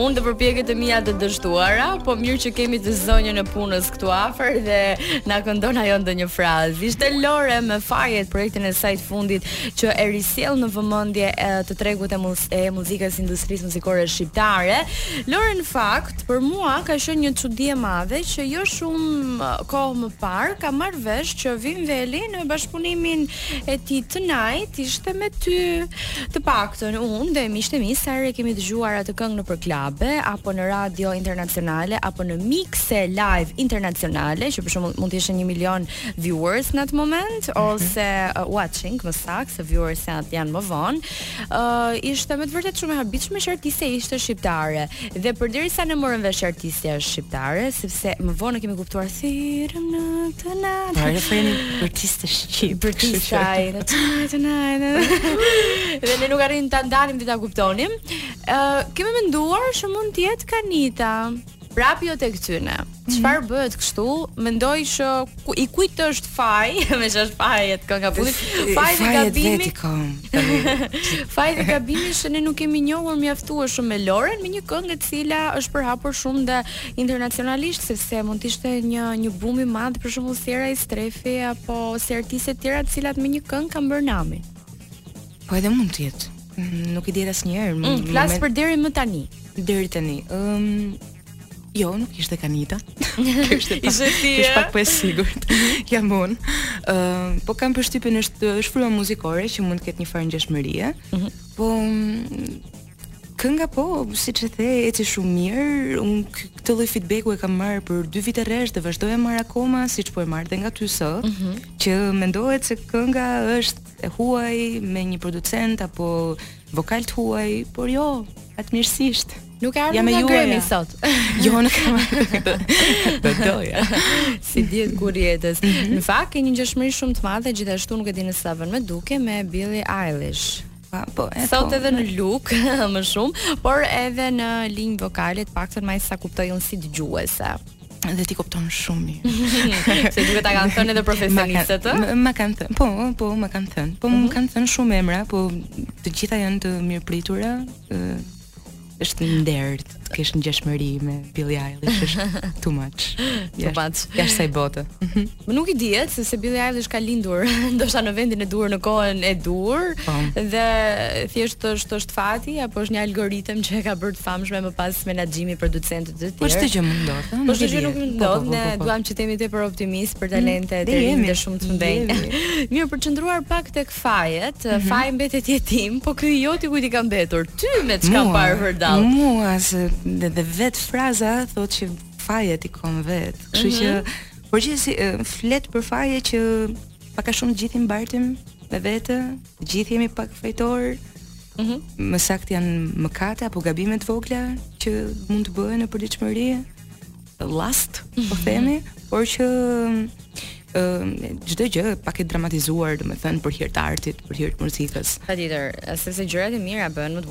Unë dhe përpjekjet e mia të dështuara, po mirë që kemi të zonjën e punës këtu afër dhe na këndon ajo ndonjë frazë. Ishte Lore me fajet projektin e saj të fundit që e risjell në vëmendje të tregut e, muz e muzikës industrisë muzikore shqiptare. Lore në fakt, për mua ka qenë një çudi e madhe që jo shumë kohë më parë kam marrë vesh që vim veli në bashkëpunimin E tij Tonight ishte me ty Të paktën unë dhe miqtë e mi sa herë e kemi dëgjuar atë këngë nëpër klabe Apo në radio internacionale Apo në mikse live internacionale Që për shembull mund të ishin një milion viewers në atë moment mm -hmm. Ose uh, watching më saktë Se viewers janë, janë më vonë Uh, ishte me të vërtetë shumë e habitshme që artistja ishte shqiptare. Dhe përderisa s'e morëm vesh artistja është shqiptare, sepse më vonë kemi kuptuar thirrëm në atë natë. Ai është një artist shqip. Për ti sa ai në atë natë, në natë. Dhe ne nuk arrinim ta ndanim dhe ta kuptonim. Ë, uh, kemi menduar që mund të jetë Kanita. Prap jo tek tyne. Mhm. Çfarë bëhet kështu? Mendoj që ku, i kujt është faji, meqë është Fajet kënga titulli, faji dhe gabimi. Faji dhe gabimi që ne nuk e kemi njohur mjaftueshëm Loren, me një këngë e cila është përhapur shumë dhe internacionalisht, sepse mund të ishte një, një bum i madh për shembull si Era Istrefi, apo si artistet e tjera të cilat me një këngë kanë bërë namin. Po edhe mund të jetë. Mm, nuk i dihet asnjëherë. Mm, flas për deri më tani. Deri tani. Ëm um, Jo, nuk ishte Kanita. Ishte pak, ishte si, ishte pak e pasigurt. Jam unë. Ëm, uh, po kam përshtypjen është është fryma muzikore që mund të ketë një farë ngjashmërie. Mm -hmm. Po kënga po, siç e the, eci shumë mirë. Unë këtë lloj feedbacku e kam marrë për dy vite rresht dhe vazhdoj ta marr akoma, siç po e marr dhe nga ty sot, mm -hmm. që mendohet se kënga është e huaj me një producent apo vokal të huaj, por jo, fatmirësisht. Nuk erdhëm nga Grammy sot. jo, nuk erdhëm. Do doja. s'i dihet kurrë jetës. Mhm. Në fakt, ke një ngjashmëri shumë të madhe, gjithashtu nuk e di nëse ta vënë në dukje me Billie Eilish. Pa, po, e Sot po, edhe në look më shumë, por edhe në linjë vokale të paktën me sa kuptoj unë si dëgjuese. dhe ti kupton shumë mirë. Se duhet ta kenë thënë edhe profesionistët. Ma, ma kanë thënë, po, po, ma kanë thënë. Po, mm -hmm. më mhm. kanë thënë shumë emra, po të gjitha janë të mirëpritura. ë është një nder të kesh ngjashmëri me Billie Eilish, është too much. Too much. Jashtë kësaj bote. Mhm. Mm nuk i dihet sepse Billie Eilish ka lindur ndoshta në vendin e duhur në kohën e duhur po. dhe thjesht është është fati apo është një algoritëm që e ka bërë të famshme më pas menaxhimi producentët e tjerë. Po çdo gjë mund ndodh, ëh. Po çdo gjë nuk po, po, ndodh, po, ne duam që të jemi tepër optimist për mm, talente të rinj dhe shumë të mëdhenj. Mirë, për të qëndruar pak tek fajet, mhm. faji mbetet jetim, po ky i joti kujt i ka mbetur? Ty meç ka parë vërdall? Mua se dhe vet fraza thotë që fajet i kam vet. Kështu mhm. që Por gjithsesi flet për faje që pak a shumë gjithë i mbartim me vete, gjithë jemi pak fajtor. Mhm. Mm më saktë janë mëkate apo gabime të vogla që mund të bëhen në përditshmëri. Last, po mm -hmm. themi, por që çdo gjë pak e dramatizuar, domethënë për hir të artit, për hir të muzikës. Patjetër, sepse gjërat e mira bëhen më të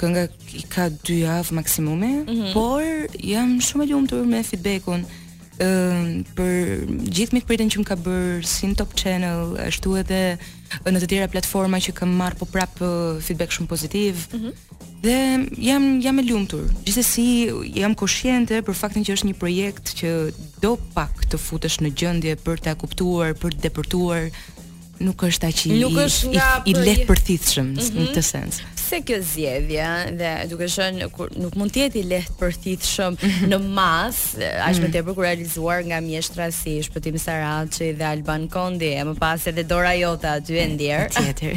kënga i ka dy javë maksimumi, mm -hmm. por jam shumë e lumtur me feedbackun. Ëm ehm, uh, për gjithë mikpritjen që më ka bër si në Top Channel, ashtu edhe në të tjera platforma që kam marr po prap feedback shumë pozitiv. Mm -hmm. Dhe jam jam e lumtur. Gjithsesi jam koshiente për faktin që është një projekt që do pak të futesh në gjendje për ta kuptuar, për të depërtuar, nuk është aq i nuk është nga i, i lehtë përthithshëm mm -hmm. në mhm. këtë sens. Pse kjo zgjedhje dhe duke qenë kur nuk mund të jetë i lehtë përthithshëm mhm. në mas, aq më mhm. tepër kur është realizuar nga mjeshtra si Shpëtim Saraçi dhe Alban Kondi, e më pas edhe dora jote aty e ndjer. Patjetër.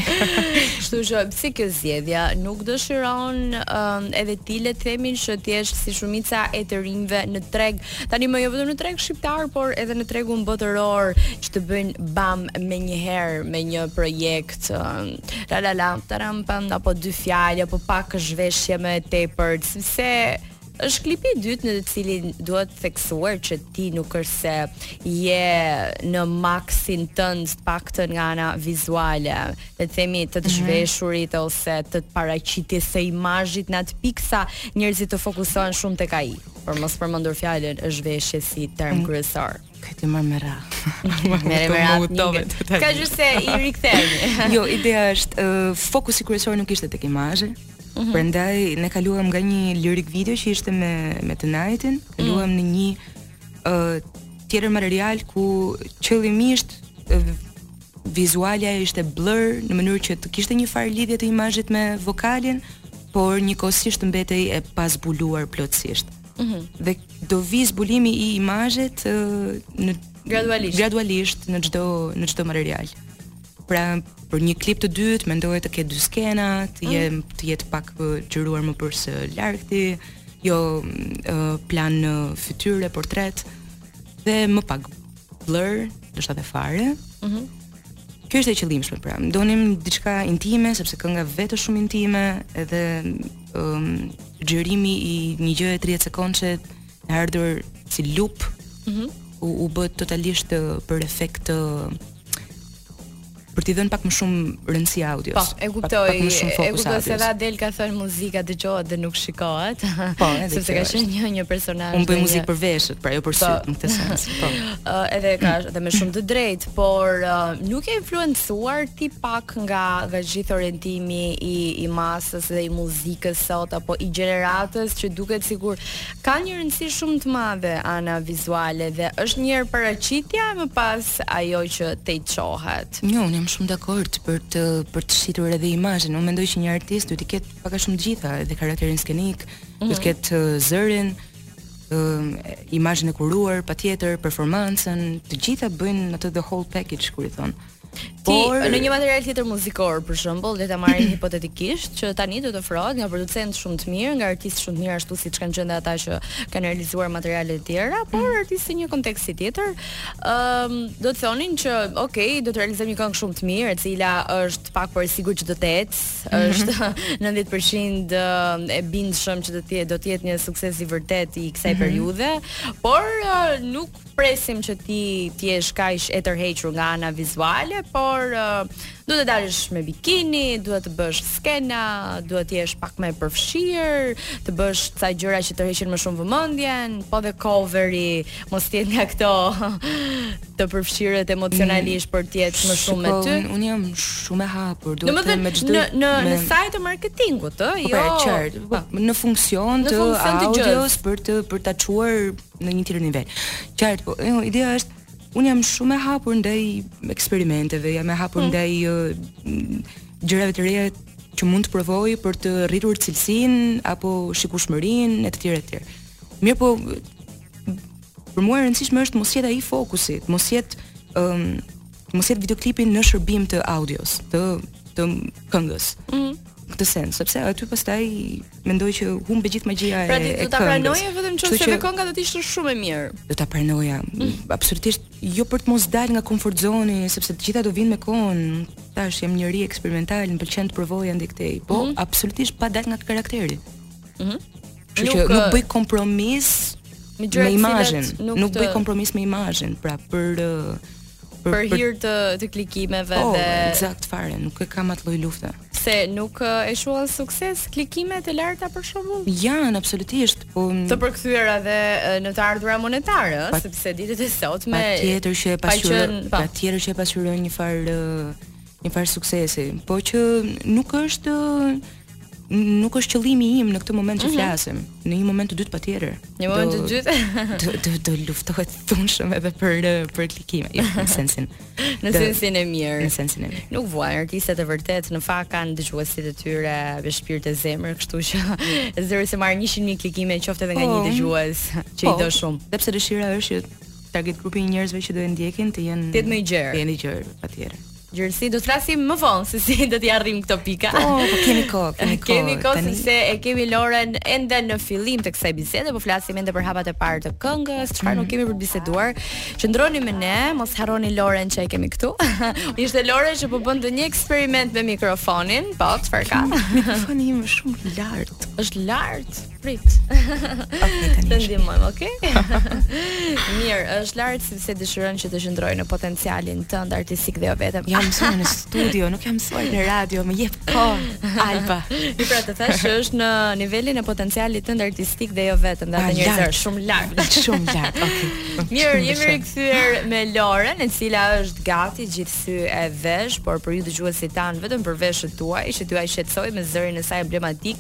Kështu që pse kjo zgjedhje nuk dëshiron um, edhe ti le të themi që të jesh si shumica e të rinjve në treg Tani më jo vetëm në treg shqiptar, por edhe në tregun botëror që të bëjnë bam me një herë me një projekt la la la taram pam apo dy fjalë apo pak zhveshje më e tepër, sepse është klipi i dytë në të cilin duhet theksuar që ti nuk është se je në maksin tënd të paktën nga ana vizuale, le të themi të të mhm. zhveshurit ose të të paraqitjes së imazhit në atë pikë sa njerëzit të fokusohen shumë tek ai. për mos përmendur fjalën e zhveshjes si term mm. kryesor. Këtë më me radhë. Më me radhë. Kësaj i rikthehemi. jo, ideja është uh, fokusi kryesor nuk ishte tek imazhi. Mm -hmm. Prandaj ne kaluam nga një lyric video që ishte me me Tonightin, kaluam mm. në një uh, tjetër material ku qëllimisht uh, Vizualja ishte blur në mënyrë që të kishte një farë lidhje të imazhit me vokalin, por njëkohësisht të mbetej e pazbuluar plotësisht. Ëh. Mm -hmm. Dhe do vi zbulimi i imazhit në gradualisht gradualisht në çdo në çdo material. Pra për një klip të dytë mendohet të ketë dy skena, të mhm. jem të jetë pak xhiruar më për së largëti, jo plan fytyre, portret dhe më pak blur, ndoshta fare. Mhm. Mm Kjo ishte e qëllimshme pra. Donim diçka intime sepse kënga vetë është shumë intime, edhe ëm um, xhirimi i një gjëje 30 sekondëshe e ardhur si loop. Mhm. Mm u, u bë totalisht për efekt të për t'i dhënë pak më shumë rëndësi audios. Po, e kuptoj. Pak, pak më shumë fokus audios. E kuptoj se dhe Adele ka thënë muzika dëgjohet dhe nuk shikohet. Po, edhe kjo. Sepse ka qenë një një personazh. Unë bëj muzikë për veshët, pra jo për po. syt në këtë sens. Po. Uh, edhe ka dhe me shumë të drejtë, por uh, nuk je influencuar ti pak nga nga gjithë orientimi i i masës dhe i muzikës sot apo i gjeneratës që duket sikur Ka një rëndësi shumë të madhe ana vizuale dhe është njëherë paraqitja e më pas ajo që dëgjohet. Jo, unë jam shumë dakord për të për të shitur edhe imazhin. Unë mendoj që një artist duhet të ketë pak a shumë të gjitha, edhe karakterin skenik, mm -hmm. duhet të mhm. ketë zërin, imazhin e kuruar, patjetër, performancën, të gjitha bëjnë atë the whole package, kur i thonë. Ti Por... në një material tjetër muzikor, për shembull, le ta marrim hipotetikisht që tani do të ofrohet nga producentë shumë të mirë, nga artistë shumë të mirë ashtu siç kanë qenë ata që kanë realizuar materiale të tjera, por mm. artistë në një kontekst tjetër, ëm um, do të thonin që ok, do të realizojmë një këngë shumë të mirë, e cila është pak po e sigurt që do të ecë, mm -hmm. është 90% e bindshëm që do të jetë do të jetë një sukses i vërtetë i kësaj mm -hmm. periudhe, por nuk presim që ti të jesh kaq e tërhequr nga ana vizuale, por uh, duhet të dalësh me bikini, duhet të bësh skena, duhet të jesh pak më e përfshirë, të bësh ca gjëra që tërheqin më shumë vëmendjen, po dhe coveri, mos të jetë nga këto të përfshirët emocionalisht por të jetë më shumë me ty. Unë un jam shumë e hapur, duhet të them me çdo në në, me... në sajë të marketingut, ë, po, jo. Po, qartë, po, në funksion të, të audios për të për ta çuar në një tjetër nivel. Qartë, po jo, ideja është un jam shumë e hapur ndaj eksperimenteve, jam e hapur hmm. ndaj hmm. gjërave të reja që mund të provoj për të rritur cilësinë apo shikueshmërinë e të tjera e të tjera. Mirëpo për mua e rëndësishme është mos jetë ai fokusi, mos jetë ëm um, të mos jetë videoklipi në shërbim të audios, të të këngës. Mm. Këtë sens, sepse aty pastaj mendoj që humbet gjithë magjia pra, e këngës. Pra do ta pranoje vetëm nëse që... edhe kënga do të ishte shumë e mirë. Do ta pranoja. Mm. Absolutisht jo për të mos dalë nga comfort zone, sepse të gjitha do vijnë me kohën. Tash jam njeri eksperimental, më pëlqen të provoj andej këtej. Po, mm. absolutisht pa dalë nga karakteri. Mhm. Mm Kështu që nuk bëj kompromis me, me imazhin, nuk, nuk bëj kompromis me imazhin, pra për për, për hir të të klikimeve oh, dhe eksakt fare, nuk e kam atë lloj lufte. Se nuk e quan sukses klikimet e larta për shembull? Janë absolutisht, po të përkthyera dhe në të ardhura monetare, po, sepse ditët e sotme patjetër që e pasqyron, patjetër që e pasqyron një farë një farë suksesi, po që nuk është nuk është qëllimi im në këtë moment që mm -hmm. flasim. Në një moment të dytë patjetër. Një moment të dytë do do, do luftohet dhunshëm edhe për për klikime, jo, në sensin. në do, sensin e mirë. Në sensin e mirë. Nuk vuajnë artistët e vërtetë, në fakt kanë dëgjuesit e tyre me shpirt e zemër, kështu që zëre se merr 100.000 klikime qoftë edhe nga po, një dëgjues që po, i do shumë. Sepse dëshira është që target grupi i njerëzve që do e ndjekin të jenë të jetë më i gjerë. Të jenë i gjerë patjetër. Gjithsesi do të flasim më vonë se si do t'i arrijm këto pika. Po, po kemi kohë, kemi kohë. Kemi kohë tani... se e kemi Lorën ende në fillim të kësaj bisede, po flasim ende për hapat e parë të këngës, çfarë mm. nuk mhm. kemi për të biseduar. Qëndroni me ne, mos harroni Lorën që e kemi këtu. Ishte Lora që po bën ndonjë eksperiment me mikrofonin, po çfarë ka? Mikrofoni im është shumë i lartë. Është lart. Prit. Të ndihmojmë, okay? Mirë, është lart sepse dëshiron që të qëndrosh në potencialin tënd artistik dhe jo vetëm. Jam mësuar në studio, nuk jam mësuar në radio, më jep kohë Alba. Mirë pra të thashë që është në nivelin e potencialit tënd artistik dhe jo vetëm, dhe atë njerëzor është shumë lart. Shumë lart, okay. Mirë, jemi rikthyer me Lorën, e cila është gati gjithë sy e veshë, por për ju dëgjuesit tanë vetëm për veshët tuaj, që t'jua shqetësojë me zërin e saj emblematik,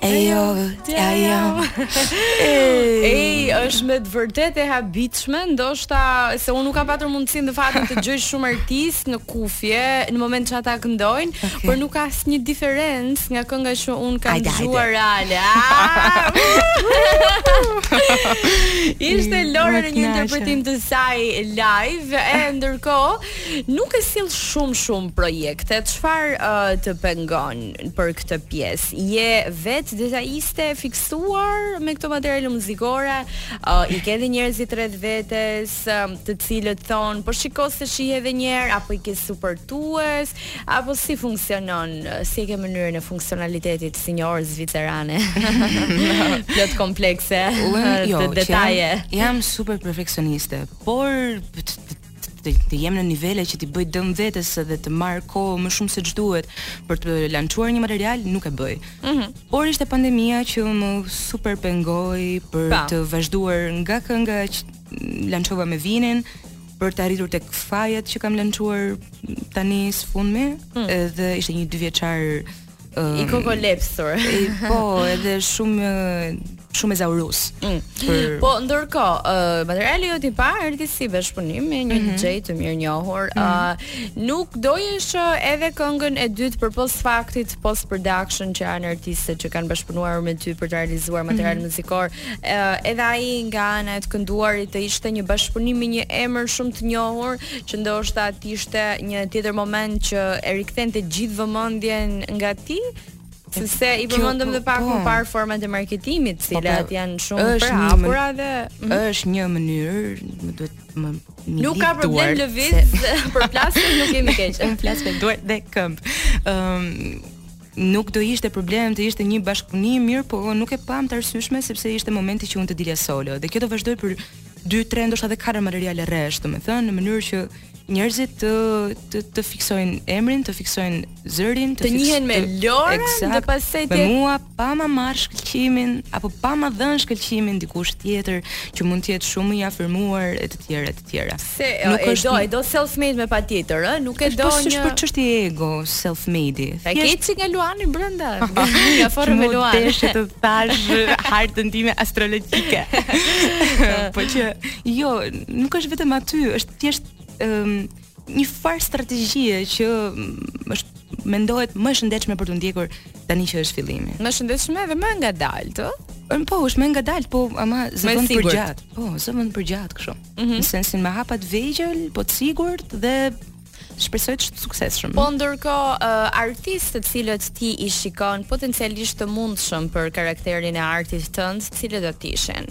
Ejo, ja ja. Ej, është me të vërtetë e habitshme, ndoshta se unë nuk kam patur mundësinë në fakt të dëgjoj shumë artistë në kufje në moment që ata këndojnë, okay. por nuk ka asnjë diferencë nga kënga që unë kam dëgjuar reale. Ah! Ishte Lora në një interpretim të saj live e ndërkohë nuk ke sjellë shumë shumë projekte. Çfarë uh, të pengon? për këtë pjesë. Je vetë detajiste e fiksuar me këto materiale muzikore, uh, i ke edhe njerëzit rreth vetes, uh, të cilët thonë, po shiko se shihe edhe një herë apo i ke suportues, apo si funksionon, si e ke mënyrën e funksionalitetit si një orë zvicerane. Plot komplekse, Unë, jo, detaje. Jam, jam super perfeksioniste, por të, të jem në nivele që t'i bëj dëm vetes edhe të marr kohë më shumë se ç'duhet për të lançuar një material, nuk e bëj. Mm -hmm. Por ishte pandemia që më super pengoi për pa. të vazhduar nga kënga që lançova me Vinin për të arritur tek Fajet që kam lançuar tani së fundmi, mm. edhe ishte një dy vjeçar I koklepsur. Po, edhe shumë shumë e zaurus. Mm. Për... Po ndërkohë, uh, materiali yt i parë erdhi si bashkëpunim me një mm -hmm. DJ të mirënjohur. Mm -hmm. uh, nuk dojesh edhe këngën e dytë përpos faktit post production që janë artistët që kanë bashkëpunuar me ty për të realizuar material mm -hmm. muzikor. Edhe aty nga ana e të kënduarit të ishte një bashkëpunim me një emër shumë të njohur, që ndoshta të ishte një tjetër moment që e rikthente gjithë vëmendjen nga ti, sepse i përmendëm dhe pak po. më parë format e marketingut, të po, cilat janë shumë të hapura dhe mhm. është një mënyrë, më duhet, më Nuk ka problem lëviz, përplasje nuk kemi keq. Unë flas me duart dhe këmbë. Ëm Nuk do ishte problem të ishte një bashkëpunim, mirëpo nuk e pamë të arsyeshme sepse ishte momenti që unë të dilja solo dhe kjo do vazhdoj për 2, 3, ndoshta edhe 4 materiale rresh, domethënë në mënyrë që njerëzit të të, të fiksojnë emrin, të fiksojnë zërin, të, të njihen me Lorën exact, dhe pastaj të me mua pa ma marr shkëlqimin apo pa ma dhën shkëlqimin dikush tjetër që mund të jetë shumë më i afirmuar e të tjera e të tjera. Se nuk e do, e do self made me patjetër, ë, nuk e do një. Është për çështje ego self made. Ta ke çik nga Luani brenda, nga forma me Luan. Ti je të thash hartën time astrologjike. po që jo, nuk është vetëm aty, është thjesht um, një farë strategjie që është mendohet më e shëndetshme për t'u ndjekur tani që është fillimi. Më e shëndetshme dhe më e ngadaltë, ë? Ëm po, është më e ngadaltë, po ama të çon më gjatë. Po, të çon më gjatë kështu. Mm -hmm. Në sensin me hapa të vegjël, po të sigurt dhe shpresoj të jetë e suksesshme. Po ndërkohë uh, artistët të cilët ti i shikon potencialisht të mundshëm për karakterin e artit tënd, cilët do të ishin?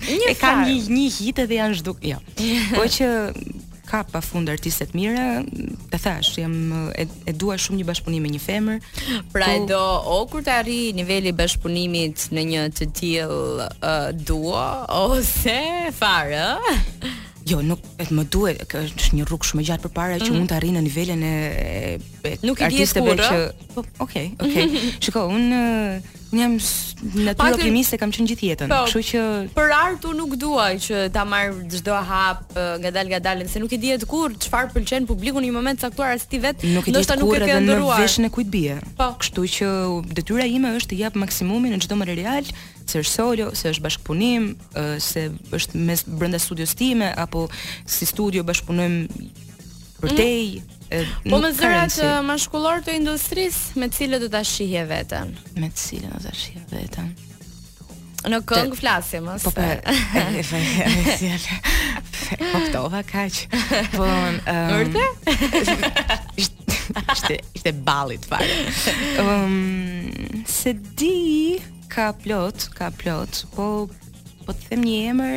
Një e kanë një, një hit edhe janë zhduk, jo. Po që ka pafund artiste të mira, të thash, jam e, e dua shumë një bashkëpunim me një femër. Pra po, do o kur të arrijë niveli i bashkëpunimit në një të tillë uh, duo ose çfarë. Jo, nuk e më duhet, kjo është një rrugë shumë e gjatë përpara mm -hmm. që mhm. mund të arrijë në nivelin e, e nuk e di kurrë. Që, po, okay, okay. Shiko, unë Unë jam natyrë optimiste kam qenë gjithë jetën. Po, Kështu që prandaj unë dua që ta marr çdo hap ngadalë ngadalë, se nuk e dihet kurrë çfarë pëlqen publiku në një moment të caktuar as ti vetë, ndoshta nuk e ke ëndërruar. Nuk e di kurrë kujt i bie. Po. Kështu që detyra ime është të jap maksimumin në çdo material, se është solo, se është bashkëpunim, se është mes brenda studios time apo si studio bashkëpunojmë Përtej mm. Po me zërat mashkullorë të industrisë me cilët do ta shihje veten? Me cilët do ta shihje veten? Në këngë flasim, ëh. Po, po, e faj, e sjellë. Po këto va kaq. Po, ëh. Urtë? Ishte ishte ballit fare. Ëm, se di ka plot, ka plot, po po të them një emër,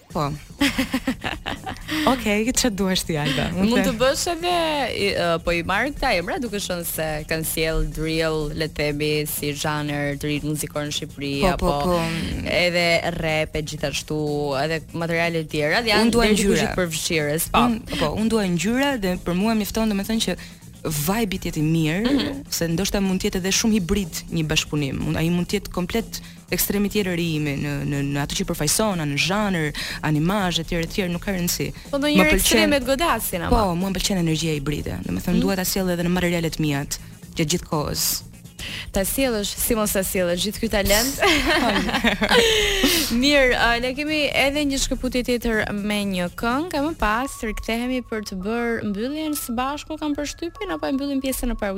Po. Okej, okay, çfarë duash ti Alba? Mund të bësh edhe uh, po i marr këta emra duke qenë se kanë sjell drill, le të themi si zhanër të ri muzikor në Shqipëri po, po apo po, po. edhe rap e gjithashtu, edhe materiale të tjera, dhe janë deri diku gjithëpërfshirës. Po, un, po, un dua ngjyra dhe për mua mjafton domethënë që vibe-i të jetë i mirë, mm -hmm. se ndoshta mund të jetë edhe shumë hibrid një bashkëpunim. Ai mund të jetë komplet ekstremi tjetër i imi në në në atë që përfaqëson, në zhanër, imazh etj etj, nuk ka rëndësi. Po ndonjë ekstrem të godasin ama? Po, mua më pëlqen energjia hibride. Domethënë mm. dua ta sjell edhe në materialet e mia gjatë gjithë kohës. Ta sjellësh, si mos ta sjellësh gjithë ky talent. Mirë, uh, ne kemi edhe një shkëputje tjetër me një këngë, më pas rikthehemi për të bërë mbylljen së bashku kam përshtypjen apo e mbyllim pjesën e parë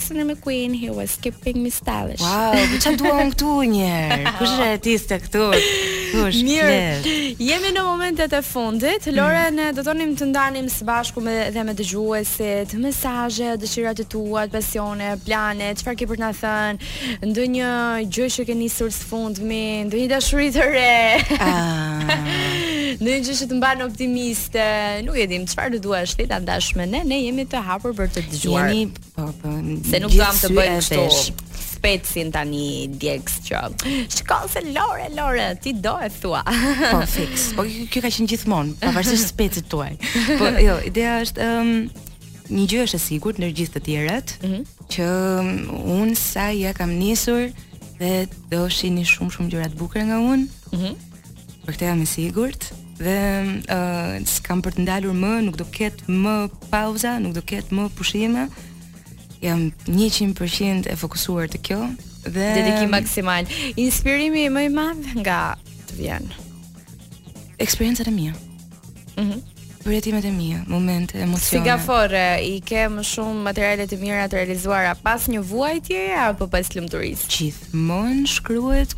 Sexy në McQueen, he was skipping me stylish. Wow, po çfarë dua unë këtu një herë? Kush është artiste këtu? Kush? Mirë. Jemi në momentet e fundit. Mhm. Lore, mm. do donim të ndanim së bashku me dhe me dëgjuesit, mesazhe, dëshirat e tua, pasione, plane, çfarë ke për të na thënë, ndonjë gjë që ke nisur së fundmi, ndonjë dashuri të re. Ah. Ndonjë gjë që të mban optimiste, nuk e dim çfarëdo duash ti ta ndash me ne, ne jemi të hapur për të dëgjuar. Jemi Po, po. Se nuk dua të bëj kështu. Specin tani djegës që. Shiko se Lore, Lore, ti do e thua. Po fix. Po kjo ka qenë gjithmonë, pavarësisht specit tuaj. Po jo, ideja është ëm um, një gjë është e sigurt ndër gjithë të tjerat, mm -hmm. që un sa ia kam nisur dhe do shihni shumë shumë gjëra të bukura nga un. Mhm. Mm për këtë jam e sigurt. dhe uh, s'kam për të ndalur më, nuk do ketë më pauza, nuk do ketë më pushime. Jam 100% e fokusuar te kjo dhe dedikim maksimal. Inspirimi më i madh nga të vjen eksperiencat e mia. Mhm. Mm Përjetimet e mia, momente, emocione. Si gafore, i ke më shumë materiale të mira të realizuara pas një vuajtjeje apo pas lumturisë? Gjithmonë shkruhet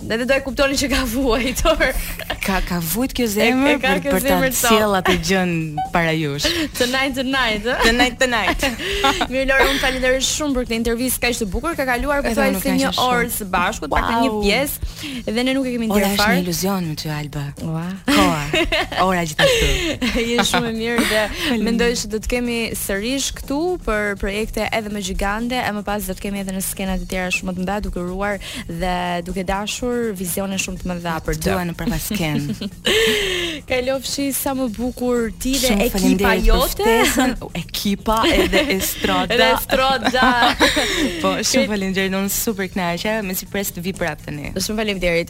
Dhe dhe do e kuptoni që ka vuajtur. Ka ka vujt kjo zemër për të për ta sjell atë gjën para jush. Tonight tonight. Tonight tonight. Mirë Lore, unë të falenderoj shumë për këtë intervistë kaq të bukur. Ka kaluar pothuajse një orë së bashku, wow. pak një pjesë dhe ne nuk e kemi ndjerë fare. Ora është një iluzion me ty Alba. Ua. Koha. Ora gjithashtu. Je shumë e mirë dhe mendoj se do të të kemi sërish këtu për projekte edhe më gjigante e më pas do të kemi edhe në skena të tjera shumë të mëdha duke uruar dhe duke dashur vizione shumë të mëdha për të. Të dua në prapaskenë. Kalofshi sa më bukur ti dhe ekipa jote. ekipa edhe Estrada. Edhe Estrada. po, shumë faleminderit, unë super u kënaqa, mezi pres të vi prapë tani. Shumë faleminderit.